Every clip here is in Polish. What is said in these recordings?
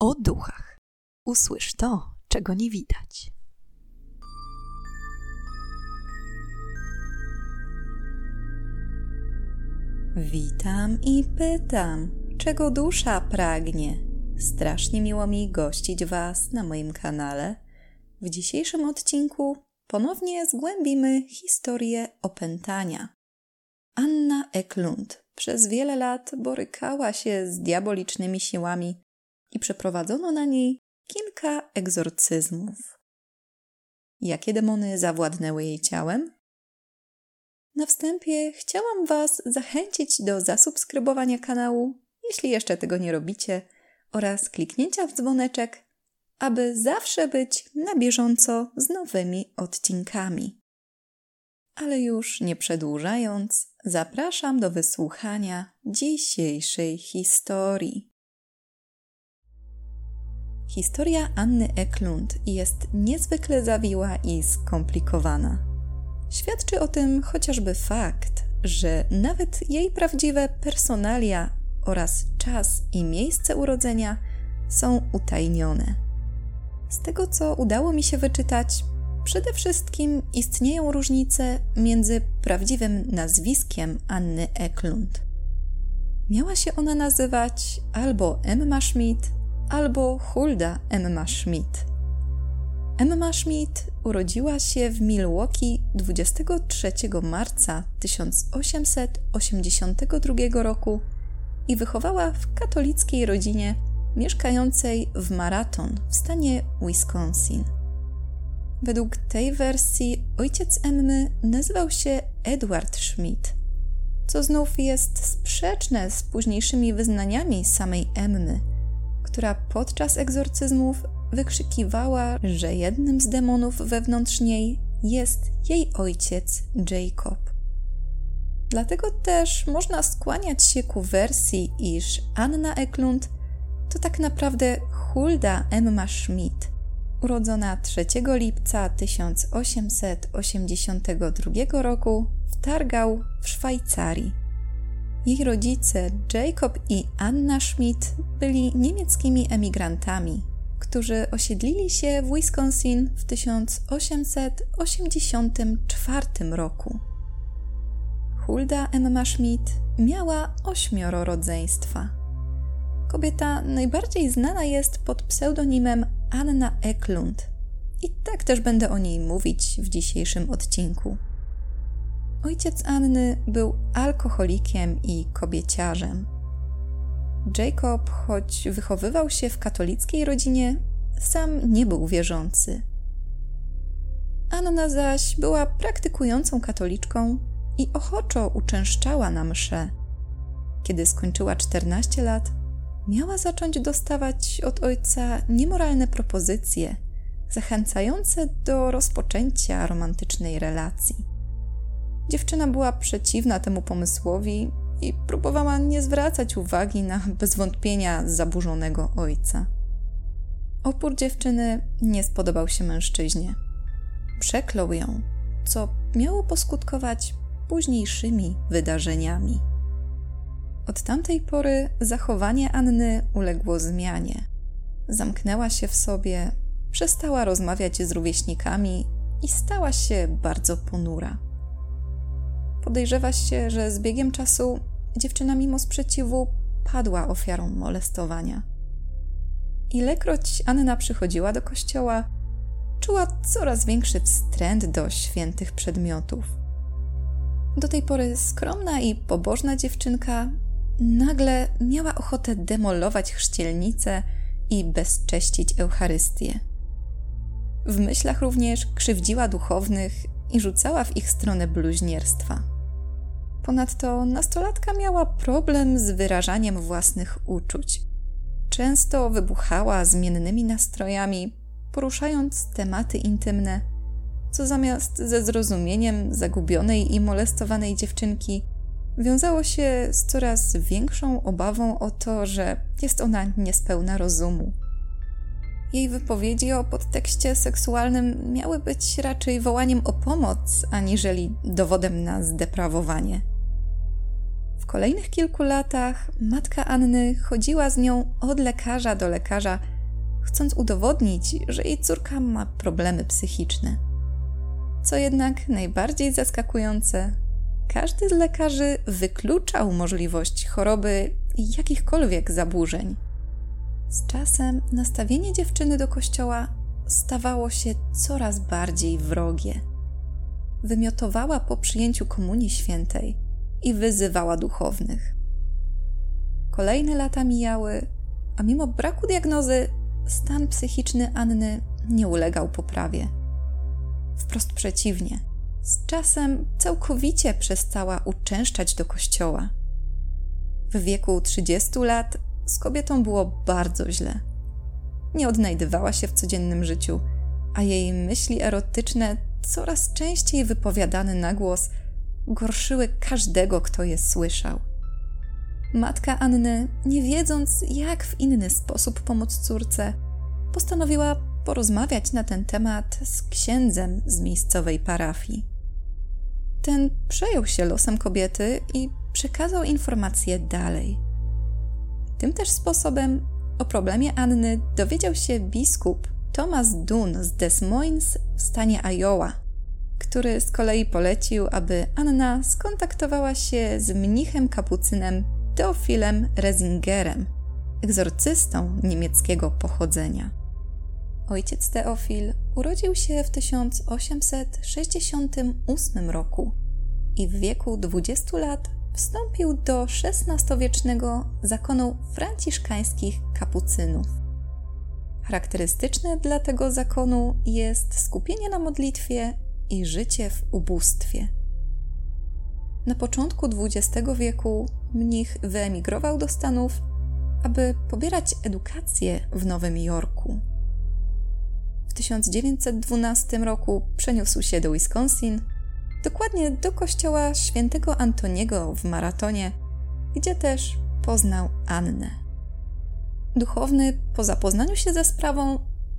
o duchach. Usłysz to, czego nie widać. Witam i pytam, czego dusza pragnie. Strasznie miło mi gościć Was na moim kanale. W dzisiejszym odcinku ponownie zgłębimy historię opętania. Anna Eklund przez wiele lat borykała się z diabolicznymi siłami i przeprowadzono na niej kilka egzorcyzmów. Jakie demony zawładnęły jej ciałem? Na wstępie chciałam Was zachęcić do zasubskrybowania kanału, jeśli jeszcze tego nie robicie, oraz kliknięcia w dzwoneczek, aby zawsze być na bieżąco z nowymi odcinkami. Ale już nie przedłużając, zapraszam do wysłuchania dzisiejszej historii. Historia Anny Eklund jest niezwykle zawiła i skomplikowana. Świadczy o tym chociażby fakt, że nawet jej prawdziwe personalia oraz czas i miejsce urodzenia są utajnione. Z tego, co udało mi się wyczytać, przede wszystkim istnieją różnice między prawdziwym nazwiskiem Anny Eklund. Miała się ona nazywać albo Emma Schmidt, albo Hulda Emma Schmidt. Emma Schmidt urodziła się w Milwaukee 23 marca 1882 roku i wychowała w katolickiej rodzinie mieszkającej w Marathon w stanie Wisconsin. Według tej wersji ojciec Emmy nazywał się Edward Schmidt, co znów jest sprzeczne z późniejszymi wyznaniami samej Emmy, która podczas egzorcyzmów wykrzykiwała, że jednym z demonów wewnątrz niej jest jej ojciec Jacob. Dlatego też można skłaniać się ku wersji, iż Anna Eklund to tak naprawdę Hulda Emma Schmidt, urodzona 3 lipca 1882 roku w Targau w Szwajcarii. Jej rodzice, Jacob i Anna Schmidt, byli niemieckimi emigrantami, którzy osiedlili się w Wisconsin w 1884 roku. Hulda Emma Schmidt miała ośmioro rodzeństwa. Kobieta najbardziej znana jest pod pseudonimem Anna Eklund i tak też będę o niej mówić w dzisiejszym odcinku. Ojciec Anny był alkoholikiem i kobieciarzem. Jacob, choć wychowywał się w katolickiej rodzinie, sam nie był wierzący. Anna zaś była praktykującą katoliczką i ochoczo uczęszczała na msze. Kiedy skończyła 14 lat, miała zacząć dostawać od ojca niemoralne propozycje, zachęcające do rozpoczęcia romantycznej relacji. Dziewczyna była przeciwna temu pomysłowi i próbowała nie zwracać uwagi na bez wątpienia zaburzonego ojca. Opór dziewczyny nie spodobał się mężczyźnie. Przeklął ją, co miało poskutkować późniejszymi wydarzeniami. Od tamtej pory zachowanie Anny uległo zmianie. Zamknęła się w sobie, przestała rozmawiać z rówieśnikami i stała się bardzo ponura. Podejrzewa się, że z biegiem czasu dziewczyna mimo sprzeciwu padła ofiarą molestowania. Ilekroć Anna przychodziła do kościoła, czuła coraz większy wstręt do świętych przedmiotów. Do tej pory skromna i pobożna dziewczynka nagle miała ochotę demolować chrzcielnicę i bezcześcić Eucharystię. W myślach również krzywdziła duchownych i rzucała w ich stronę bluźnierstwa. Ponadto nastolatka miała problem z wyrażaniem własnych uczuć. Często wybuchała zmiennymi nastrojami, poruszając tematy intymne, co zamiast ze zrozumieniem zagubionej i molestowanej dziewczynki wiązało się z coraz większą obawą o to, że jest ona niespełna rozumu. Jej wypowiedzi o podtekście seksualnym miały być raczej wołaniem o pomoc, aniżeli dowodem na zdeprawowanie. W kolejnych kilku latach matka Anny chodziła z nią od lekarza do lekarza, chcąc udowodnić, że jej córka ma problemy psychiczne. Co jednak najbardziej zaskakujące, każdy z lekarzy wykluczał możliwość choroby i jakichkolwiek zaburzeń. Z czasem nastawienie dziewczyny do kościoła stawało się coraz bardziej wrogie. Wymiotowała po przyjęciu Komunii Świętej i wyzywała duchownych. Kolejne lata mijały, a mimo braku diagnozy, stan psychiczny Anny nie ulegał poprawie. Wprost przeciwnie, z czasem całkowicie przestała uczęszczać do kościoła. W wieku 30 lat z kobietą było bardzo źle. Nie odnajdywała się w codziennym życiu, a jej myśli erotyczne, coraz częściej wypowiadane na głos, gorszyły każdego, kto je słyszał. Matka Anny, nie wiedząc, jak w inny sposób pomóc córce, postanowiła porozmawiać na ten temat z księdzem z miejscowej parafii. Ten przejął się losem kobiety i przekazał informacje dalej. Tym też sposobem o problemie Anny dowiedział się biskup Thomas Dunn z Des Moines w stanie Iowa, który z kolei polecił, aby Anna skontaktowała się z mnichem kapucynem Teofilem Resingerem, egzorcystą niemieckiego pochodzenia. Ojciec Teofil urodził się w 1868 roku i w wieku 20 lat wstąpił do XVI-wiecznego zakonu franciszkańskich kapucynów. Charakterystyczne dla tego zakonu jest skupienie na modlitwie i życie w ubóstwie. Na początku XX wieku mnich wyemigrował do Stanów, aby pobierać edukację w Nowym Jorku. W 1912 roku przeniósł się do Wisconsin, dokładnie do kościoła świętego Antoniego w Maratonie, gdzie też poznał Annę. Duchowny, po zapoznaniu się ze sprawą,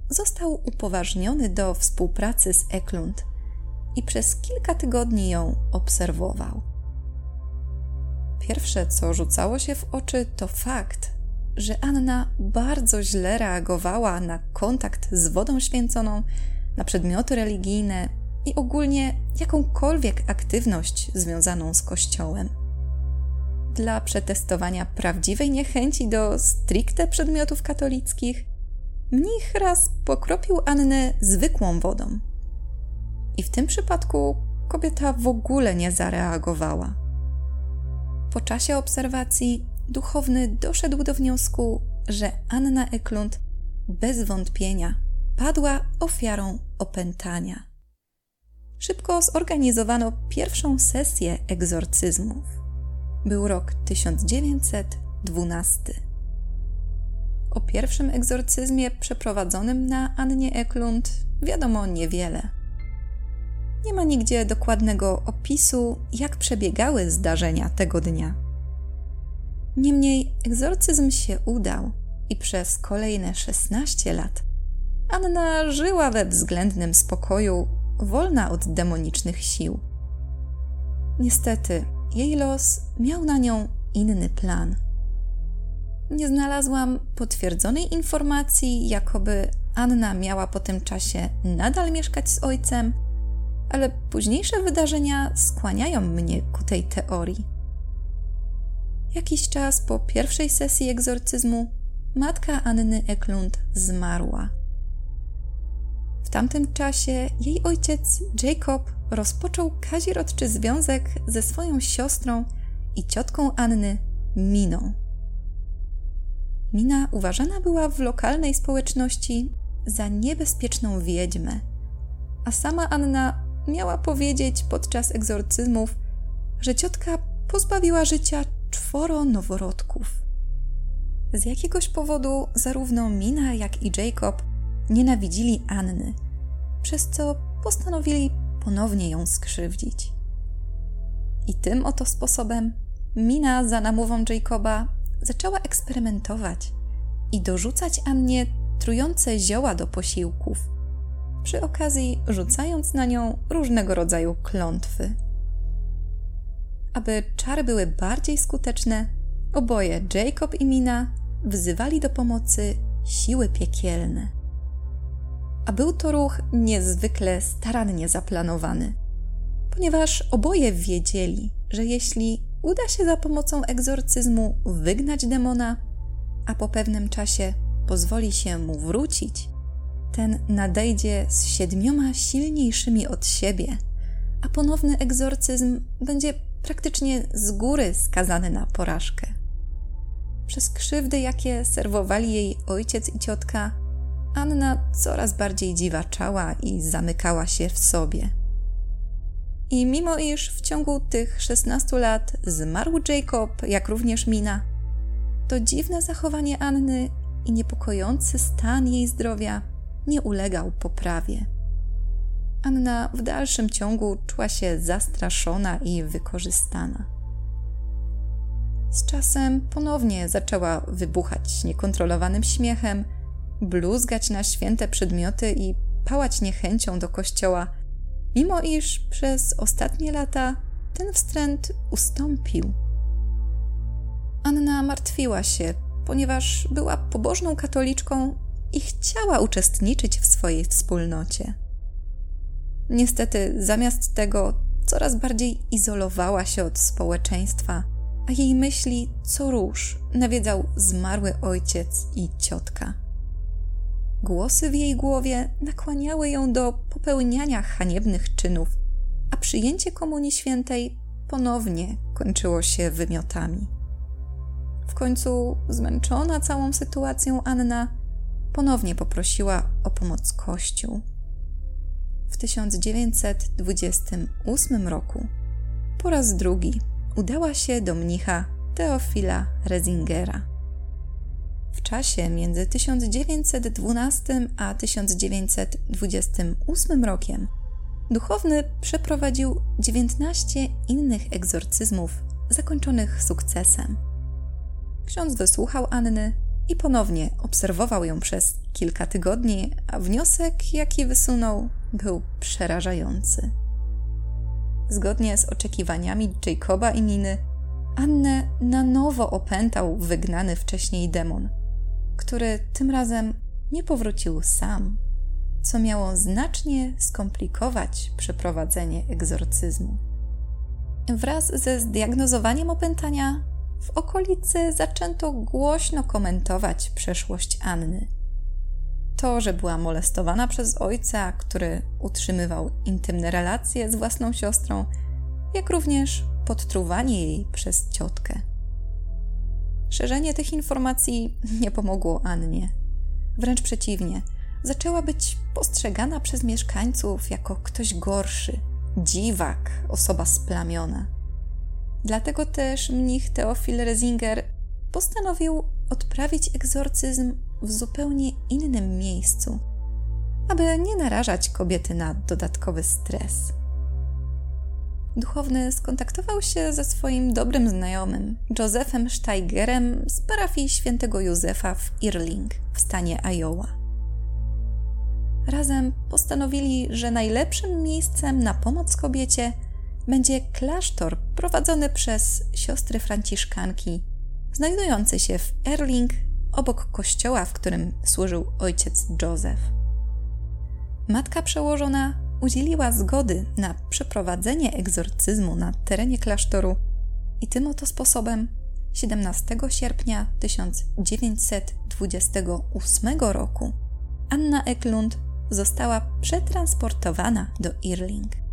został upoważniony do współpracy z Eklund i przez kilka tygodni ją obserwował. Pierwsze, co rzucało się w oczy, to fakt, że Anna bardzo źle reagowała na kontakt z wodą święconą, na przedmioty religijne i ogólnie jakąkolwiek aktywność związaną z Kościołem. Dla przetestowania prawdziwej niechęci do stricte przedmiotów katolickich, mnich raz pokropił Annę zwykłą wodą. I w tym przypadku kobieta w ogóle nie zareagowała. Po czasie obserwacji duchowny doszedł do wniosku, że Anna Eklund bez wątpienia padła ofiarą opętania. Szybko zorganizowano pierwszą sesję egzorcyzmów. Był rok 1912. O pierwszym egzorcyzmie przeprowadzonym na Annie Eklund wiadomo niewiele. Nie ma nigdzie dokładnego opisu, jak przebiegały zdarzenia tego dnia. Niemniej egzorcyzm się udał i przez kolejne 16 lat Anna żyła we względnym spokoju, wolna od demonicznych sił. Niestety, jej los miał na nią inny plan. Nie znalazłam potwierdzonej informacji, jakoby Anna miała po tym czasie nadal mieszkać z ojcem, ale późniejsze wydarzenia skłaniają mnie ku tej teorii. Jakiś czas po pierwszej sesji egzorcyzmu matka Anny Eklund zmarła. W tamtym czasie jej ojciec Jacob rozpoczął kazirodczy związek ze swoją siostrą i ciotką Anny, Miną. Mina uważana była w lokalnej społeczności za niebezpieczną wiedźmę, a sama Anna miała powiedzieć podczas egzorcyzmów, że ciotka pozbawiła życia czworo noworodków. Z jakiegoś powodu zarówno Mina, jak i Jacob nienawidzili Anny, przez co postanowili ponownie ją skrzywdzić. I tym oto sposobem Mina za namową Jacoba zaczęła eksperymentować i dorzucać Annie trujące zioła do posiłków, przy okazji rzucając na nią różnego rodzaju klątwy aby czary były bardziej skuteczne, oboje Jacob i Mina wzywali do pomocy siły piekielne. A był to ruch niezwykle starannie zaplanowany, ponieważ oboje wiedzieli, że jeśli uda się za pomocą egzorcyzmu wygnać demona, a po pewnym czasie pozwoli się mu wrócić, ten nadejdzie z siedmioma silniejszymi od siebie, a ponowny egzorcyzm będzie praktycznie z góry skazany na porażkę. Przez krzywdy, jakie serwowali jej ojciec i ciotka, Anna coraz bardziej dziwaczała i zamykała się w sobie. I mimo iż w ciągu tych 16 lat zmarł Jacob, jak również Mina, to dziwne zachowanie Anny i niepokojący stan jej zdrowia nie ulegał poprawie. Anna w dalszym ciągu czuła się zastraszona i wykorzystana. Z czasem ponownie zaczęła wybuchać niekontrolowanym śmiechem, bluzgać na święte przedmioty i pałać niechęcią do kościoła, mimo iż przez ostatnie lata ten wstręt ustąpił. Anna martwiła się, ponieważ była pobożną katoliczką i chciała uczestniczyć w swojej wspólnocie. Niestety, zamiast tego, coraz bardziej izolowała się od społeczeństwa, a jej myśli co róż nawiedzał zmarły ojciec i ciotka. Głosy w jej głowie nakłaniały ją do popełniania haniebnych czynów, a przyjęcie Komunii Świętej ponownie kończyło się wymiotami. W końcu, zmęczona całą sytuacją, Anna ponownie poprosiła o pomoc Kościół. W 1928 roku po raz drugi udała się do mnicha Teofila Rezingera. W czasie między 1912 a 1928 rokiem duchowny przeprowadził 19 innych egzorcyzmów zakończonych sukcesem. Ksiądz wysłuchał Anny i ponownie obserwował ją przez kilka tygodni, a wniosek, jaki wysunął, był przerażający. Zgodnie z oczekiwaniami Jacoba i Niny, Annę na nowo opętał wygnany wcześniej demon, który tym razem nie powrócił sam, co miało znacznie skomplikować przeprowadzenie egzorcyzmu. Wraz ze zdiagnozowaniem opętania w okolicy zaczęto głośno komentować przeszłość Anny. To, że była molestowana przez ojca, który utrzymywał intymne relacje z własną siostrą, jak również podtruwanie jej przez ciotkę. Szerzenie tych informacji nie pomogło Annie. Wręcz przeciwnie, zaczęła być postrzegana przez mieszkańców jako ktoś gorszy, dziwak, osoba splamiona. Dlatego też mnich Teofil Rezinger postanowił odprawić egzorcyzm w zupełnie innym miejscu, aby nie narażać kobiety na dodatkowy stres. Duchowny skontaktował się ze swoim dobrym znajomym, Josephem Steigerem z parafii świętego Józefa w Irling w stanie Iowa. Razem postanowili, że najlepszym miejscem na pomoc kobiecie – będzie klasztor prowadzony przez siostry franciszkanki, znajdujący się w Erling obok kościoła, w którym służył ojciec Józef. Matka przełożona udzieliła zgody na przeprowadzenie egzorcyzmu na terenie klasztoru i tym oto sposobem 17 sierpnia 1928 roku Anna Eklund została przetransportowana do Irling.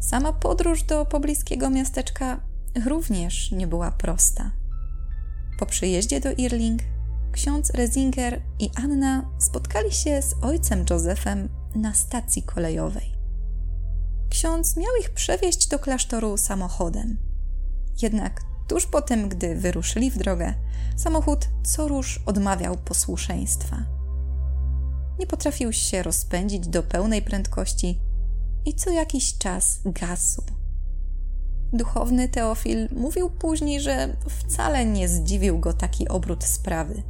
Sama podróż do pobliskiego miasteczka również nie była prosta. Po przyjeździe do Irling ksiądz Rezinger i Anna spotkali się z ojcem Józefem na stacji kolejowej. Ksiądz miał ich przewieźć do klasztoru samochodem. Jednak tuż po tym, gdy wyruszyli w drogę, samochód co róż odmawiał posłuszeństwa. Nie potrafił się rozpędzić do pełnej prędkości i co jakiś czas gasł. Duchowny Teofil mówił później, że wcale nie zdziwił go taki obrót sprawy,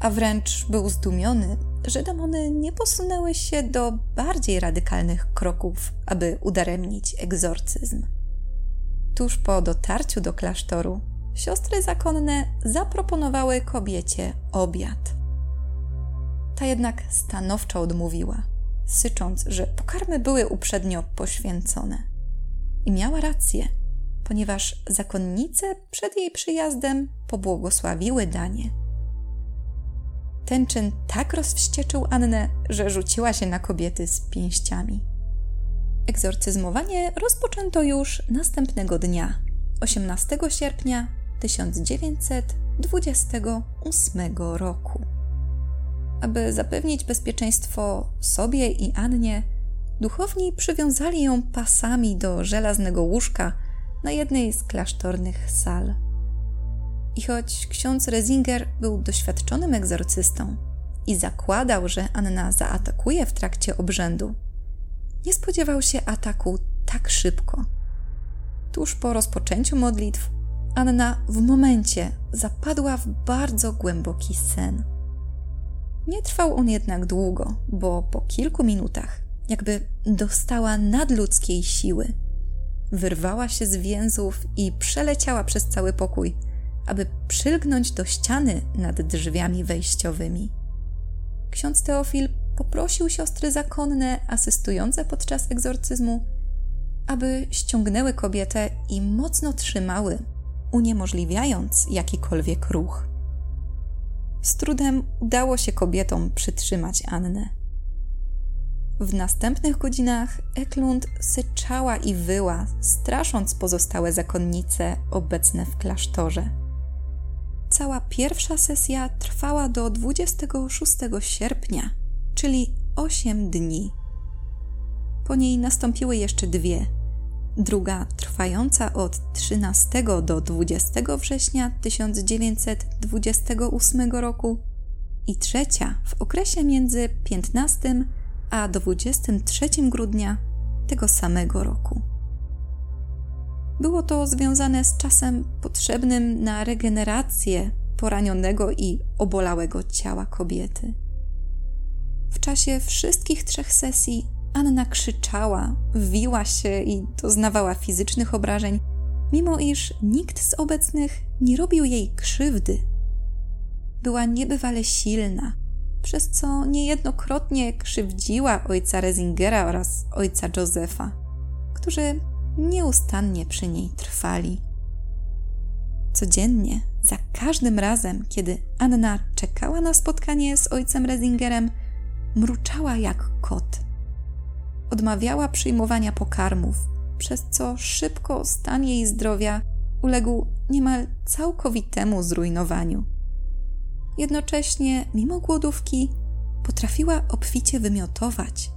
a wręcz był zdumiony, że demony nie posunęły się do bardziej radykalnych kroków, aby udaremnić egzorcyzm. Tuż po dotarciu do klasztoru, siostry zakonne zaproponowały kobiecie obiad. Ta jednak stanowczo odmówiła, sycząc, że pokarmy były uprzednio poświęcone. I miała rację, ponieważ zakonnice przed jej przyjazdem pobłogosławiły danie. Ten czyn tak rozwścieczył Annę, że rzuciła się na kobiety z pięściami. Egzorcyzmowanie rozpoczęto już następnego dnia, 18 sierpnia 1928 roku. Aby zapewnić bezpieczeństwo sobie i Annie, duchowni przywiązali ją pasami do żelaznego łóżka na jednej z klasztornych sal. I choć ksiądz Resinger był doświadczonym egzorcystą i zakładał, że Anna zaatakuje w trakcie obrzędu, nie spodziewał się ataku tak szybko. Tuż po rozpoczęciu modlitw, Anna w momencie zapadła w bardzo głęboki sen. Nie trwał on jednak długo, bo po kilku minutach, jakby dostała nadludzkiej siły, wyrwała się z więzów i przeleciała przez cały pokój, aby przylgnąć do ściany nad drzwiami wejściowymi. Ksiądz Teofil poprosił siostry zakonne asystujące podczas egzorcyzmu, aby ściągnęły kobietę i mocno trzymały, uniemożliwiając jakikolwiek ruch. Z trudem udało się kobietom przytrzymać Annę. W następnych godzinach Eklund syczała i wyła, strasząc pozostałe zakonnice obecne w klasztorze. Cała pierwsza sesja trwała do 26 sierpnia, czyli 8 dni. Po niej nastąpiły jeszcze dwie. Druga trwająca od 13 do 20 września 1928 roku i trzecia w okresie między 15 a 23 grudnia tego samego roku. Było to związane z czasem potrzebnym na regenerację poranionego i obolałego ciała kobiety. W czasie wszystkich trzech sesji Anna krzyczała, wiła się i doznawała fizycznych obrażeń, mimo iż nikt z obecnych nie robił jej krzywdy. Była niebywale silna, przez co niejednokrotnie krzywdziła ojca Rezingera oraz ojca Józefa, którzy nieustannie przy niej trwali. Codziennie, za każdym razem, kiedy Anna czekała na spotkanie z ojcem Rezingerem, mruczała jak kot. Odmawiała przyjmowania pokarmów, przez co szybko stan jej zdrowia uległ niemal całkowitemu zrujnowaniu. Jednocześnie, mimo głodówki, potrafiła obficie wymiotować,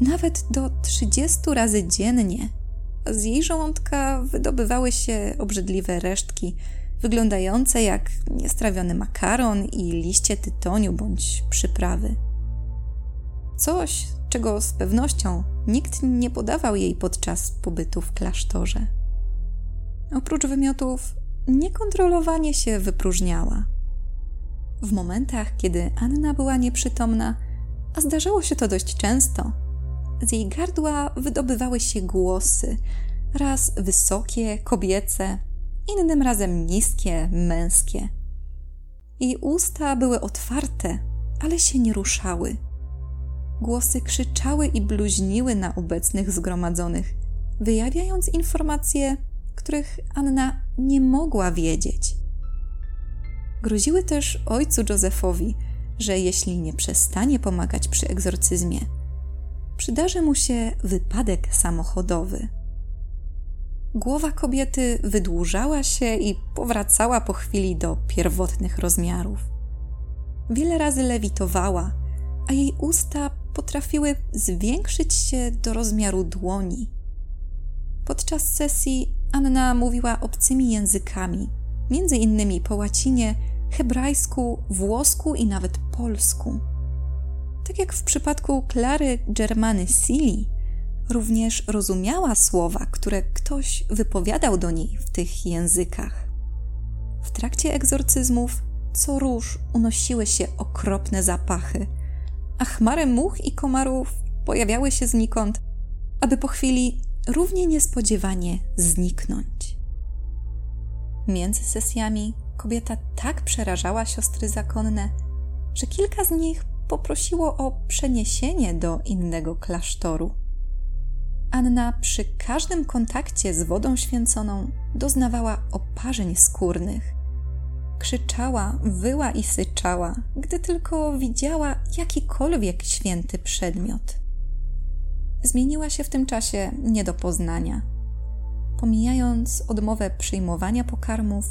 nawet do 30 razy dziennie. Z jej żołądka wydobywały się obrzydliwe resztki, wyglądające jak niestrawiony makaron i liście tytoniu bądź przyprawy. Coś, czego z pewnością nikt nie podawał jej podczas pobytu w klasztorze. Oprócz wymiotów, niekontrolowanie się wypróżniała. W momentach, kiedy Anna była nieprzytomna, a zdarzało się to dość często, z jej gardła wydobywały się głosy, raz wysokie, kobiece, innym razem niskie, męskie. Jej usta były otwarte, ale się nie ruszały. Głosy krzyczały i bluźniły na obecnych zgromadzonych, wyjawiając informacje, których Anna nie mogła wiedzieć. Groziły też ojcu Józefowi, że jeśli nie przestanie pomagać przy egzorcyzmie, przydarzy mu się wypadek samochodowy. Głowa kobiety wydłużała się i powracała po chwili do pierwotnych rozmiarów. Wiele razy lewitowała, a jej usta potrafiły zwiększyć się do rozmiaru dłoni. Podczas sesji Anna mówiła obcymi językami, między innymi po łacinie, hebrajsku, włosku i nawet polsku. Tak jak w przypadku Klary Germany Sili, również rozumiała słowa, które ktoś wypowiadał do niej w tych językach. W trakcie egzorcyzmów co róż unosiły się okropne zapachy, a chmary much i komarów pojawiały się znikąd, aby po chwili równie niespodziewanie zniknąć. Między sesjami kobieta tak przerażała siostry zakonne, że kilka z nich poprosiło o przeniesienie do innego klasztoru. Anna przy każdym kontakcie z wodą święconą doznawała oparzeń skórnych. Krzyczała, wyła i syczała, gdy tylko widziała jakikolwiek święty przedmiot. Zmieniła się w tym czasie nie do poznania. Pomijając odmowę przyjmowania pokarmów,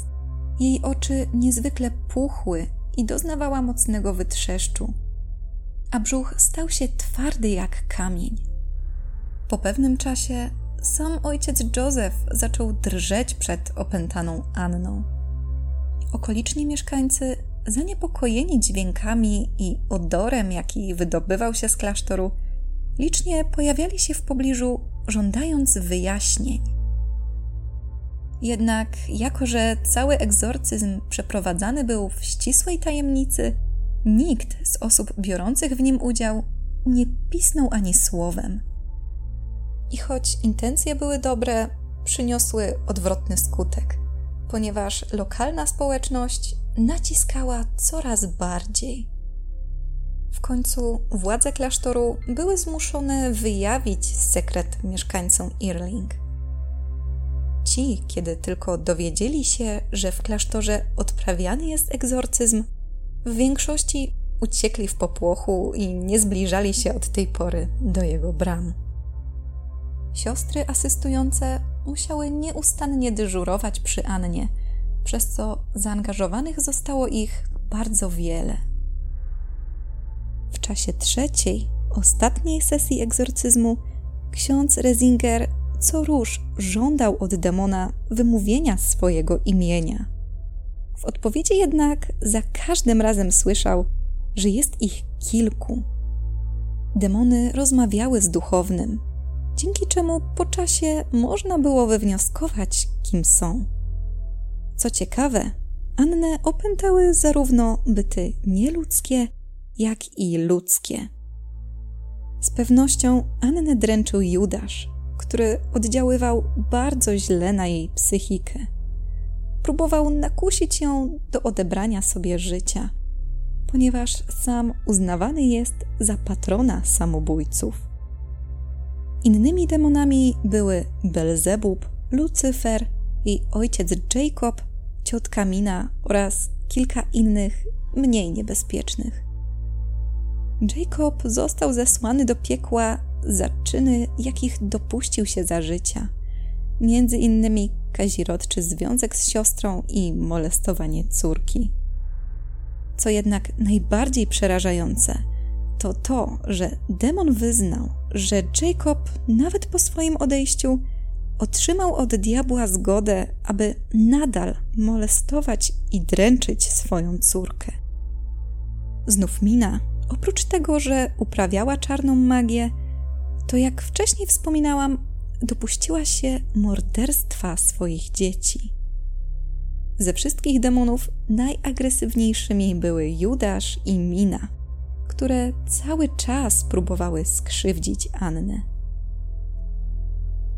jej oczy niezwykle puchły i doznawała mocnego wytrzeszczu, a brzuch stał się twardy jak kamień. Po pewnym czasie sam ojciec Józef zaczął drżeć przed opętaną Anną. Okoliczni mieszkańcy, zaniepokojeni dźwiękami i odorem, jaki wydobywał się z klasztoru, licznie pojawiali się w pobliżu, żądając wyjaśnień. Jednak, jako że cały egzorcyzm przeprowadzany był w ścisłej tajemnicy, nikt z osób biorących w nim udział nie pisnął ani słowem. I choć intencje były dobre, przyniosły odwrotny skutek, ponieważ lokalna społeczność naciskała coraz bardziej. W końcu władze klasztoru były zmuszone wyjawić sekret mieszkańcom Irling. Ci, kiedy tylko dowiedzieli się, że w klasztorze odprawiany jest egzorcyzm, w większości uciekli w popłochu i nie zbliżali się od tej pory do jego bram. Siostry asystujące musiały nieustannie dyżurować przy Annie, przez co zaangażowanych zostało ich bardzo wiele. W czasie trzeciej, ostatniej sesji egzorcyzmu, ksiądz Rezinger co róż żądał od demona wymówienia swojego imienia. W odpowiedzi jednak za każdym razem słyszał, że jest ich kilku. Demony rozmawiały z duchownym, dzięki czemu po czasie można było wywnioskować, kim są. Co ciekawe, Annę opętały zarówno byty nieludzkie, jak i ludzkie. Z pewnością Annę dręczył Judasz, który oddziaływał bardzo źle na jej psychikę. Próbował nakusić ją do odebrania sobie życia, ponieważ sam uznawany jest za patrona samobójców. Innymi demonami były Belzebub, Lucyfer i ojciec Jacob, ciotka Mina oraz kilka innych, mniej niebezpiecznych. Jacob został zesłany do piekła za czyny, jakich dopuścił się za życia. Między innymi kazirodczy związek z siostrą i molestowanie córki. Co jednak najbardziej przerażające, to to, że demon wyznał, że Jacob nawet po swoim odejściu otrzymał od diabła zgodę, aby nadal molestować i dręczyć swoją córkę. Znów Mina, oprócz tego, że uprawiała czarną magię, to jak wcześniej wspominałam, dopuściła się morderstwa swoich dzieci. Ze wszystkich demonów najagresywniejszymi były Judasz i Mina, które cały czas próbowały skrzywdzić Annę.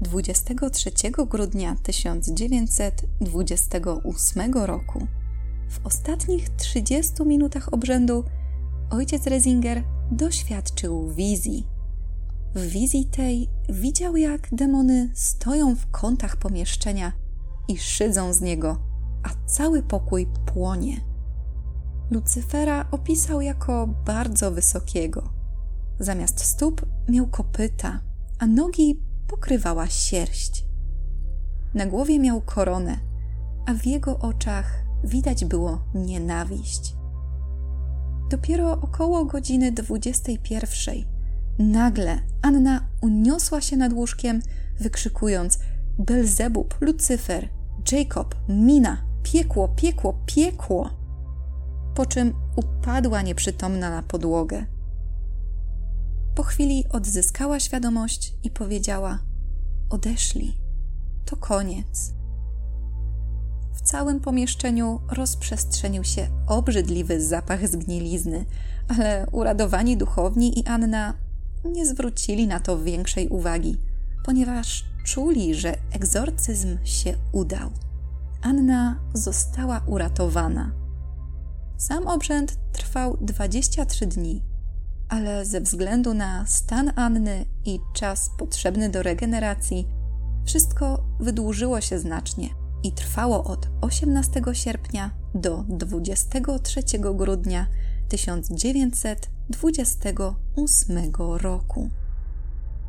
23 grudnia 1928 roku, w ostatnich 30 minutach obrzędu, ojciec Rezinger doświadczył wizji w wizji tej widział, jak demony stoją w kątach pomieszczenia i szydzą z niego, a cały pokój płonie. Lucyfera opisał jako bardzo wysokiego. Zamiast stóp miał kopyta, a nogi pokrywała sierść. Na głowie miał koronę, a w jego oczach widać było nienawiść. Dopiero około godziny dwudziestej pierwszej Nagle Anna uniosła się nad łóżkiem, wykrzykując: Belzebub, Lucyfer, Jacob, Mina, piekło, piekło, piekło! Po czym upadła nieprzytomna na podłogę. Po chwili odzyskała świadomość i powiedziała: Odeszli. To koniec. W całym pomieszczeniu rozprzestrzenił się obrzydliwy zapach zgnilizny, ale uradowani duchowni i Anna nie zwrócili na to większej uwagi, ponieważ czuli, że egzorcyzm się udał, Anna została uratowana. Sam obrzęd trwał 23 dni, ale ze względu na stan Anny i czas potrzebny do regeneracji, wszystko wydłużyło się znacznie i trwało od 18 sierpnia do 23 grudnia 1928 roku.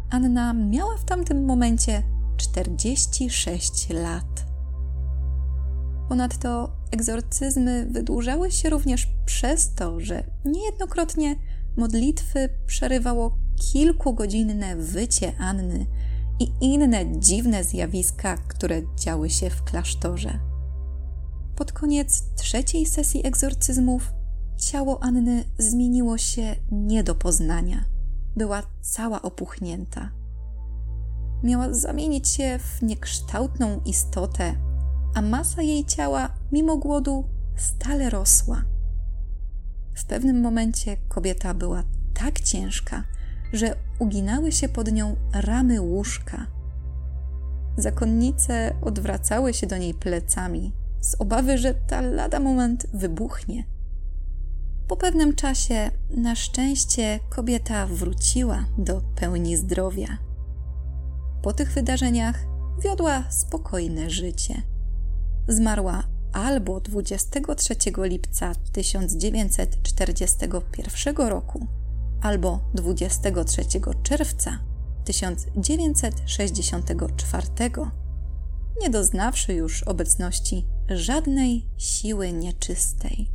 Anna miała w tamtym momencie 46 lat. Ponadto egzorcyzmy wydłużały się również przez to, że niejednokrotnie modlitwy przerywało kilkugodzinne wycie Anny i inne dziwne zjawiska, które działy się w klasztorze. Pod koniec trzeciej sesji egzorcyzmów ciało Anny zmieniło się nie do poznania. Była cała opuchnięta. Miała zamienić się w niekształtną istotę, a masa jej ciała, mimo głodu, stale rosła. W pewnym momencie kobieta była tak ciężka, że uginały się pod nią ramy łóżka. Zakonnice odwracały się do niej plecami, z obawy, że ta lada moment wybuchnie. Po pewnym czasie, na szczęście, kobieta wróciła do pełni zdrowia. Po tych wydarzeniach wiodła spokojne życie. Zmarła albo 23 lipca 1941 roku, albo 23 czerwca 1964, nie doznawszy już obecności żadnej siły nieczystej.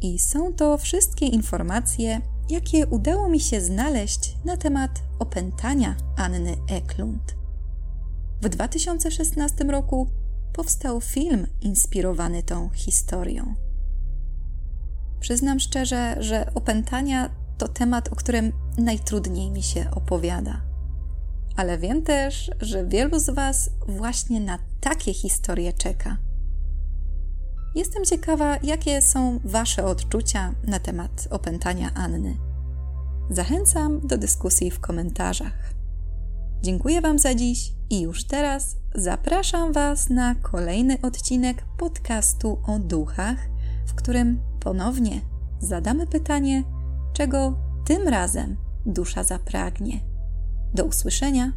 I są to wszystkie informacje, jakie udało mi się znaleźć na temat opętania Anny Eklund. W 2016 roku powstał film inspirowany tą historią. Przyznam szczerze, że opętania to temat, o którym najtrudniej mi się opowiada. Ale wiem też, że wielu z Was właśnie na takie historie czeka. Jestem ciekawa, jakie są Wasze odczucia na temat opętania Anny. Zachęcam do dyskusji w komentarzach. Dziękuję Wam za dziś i już teraz zapraszam Was na kolejny odcinek podcastu o duchach, w którym ponownie zadamy pytanie, czego tym razem dusza zapragnie. Do usłyszenia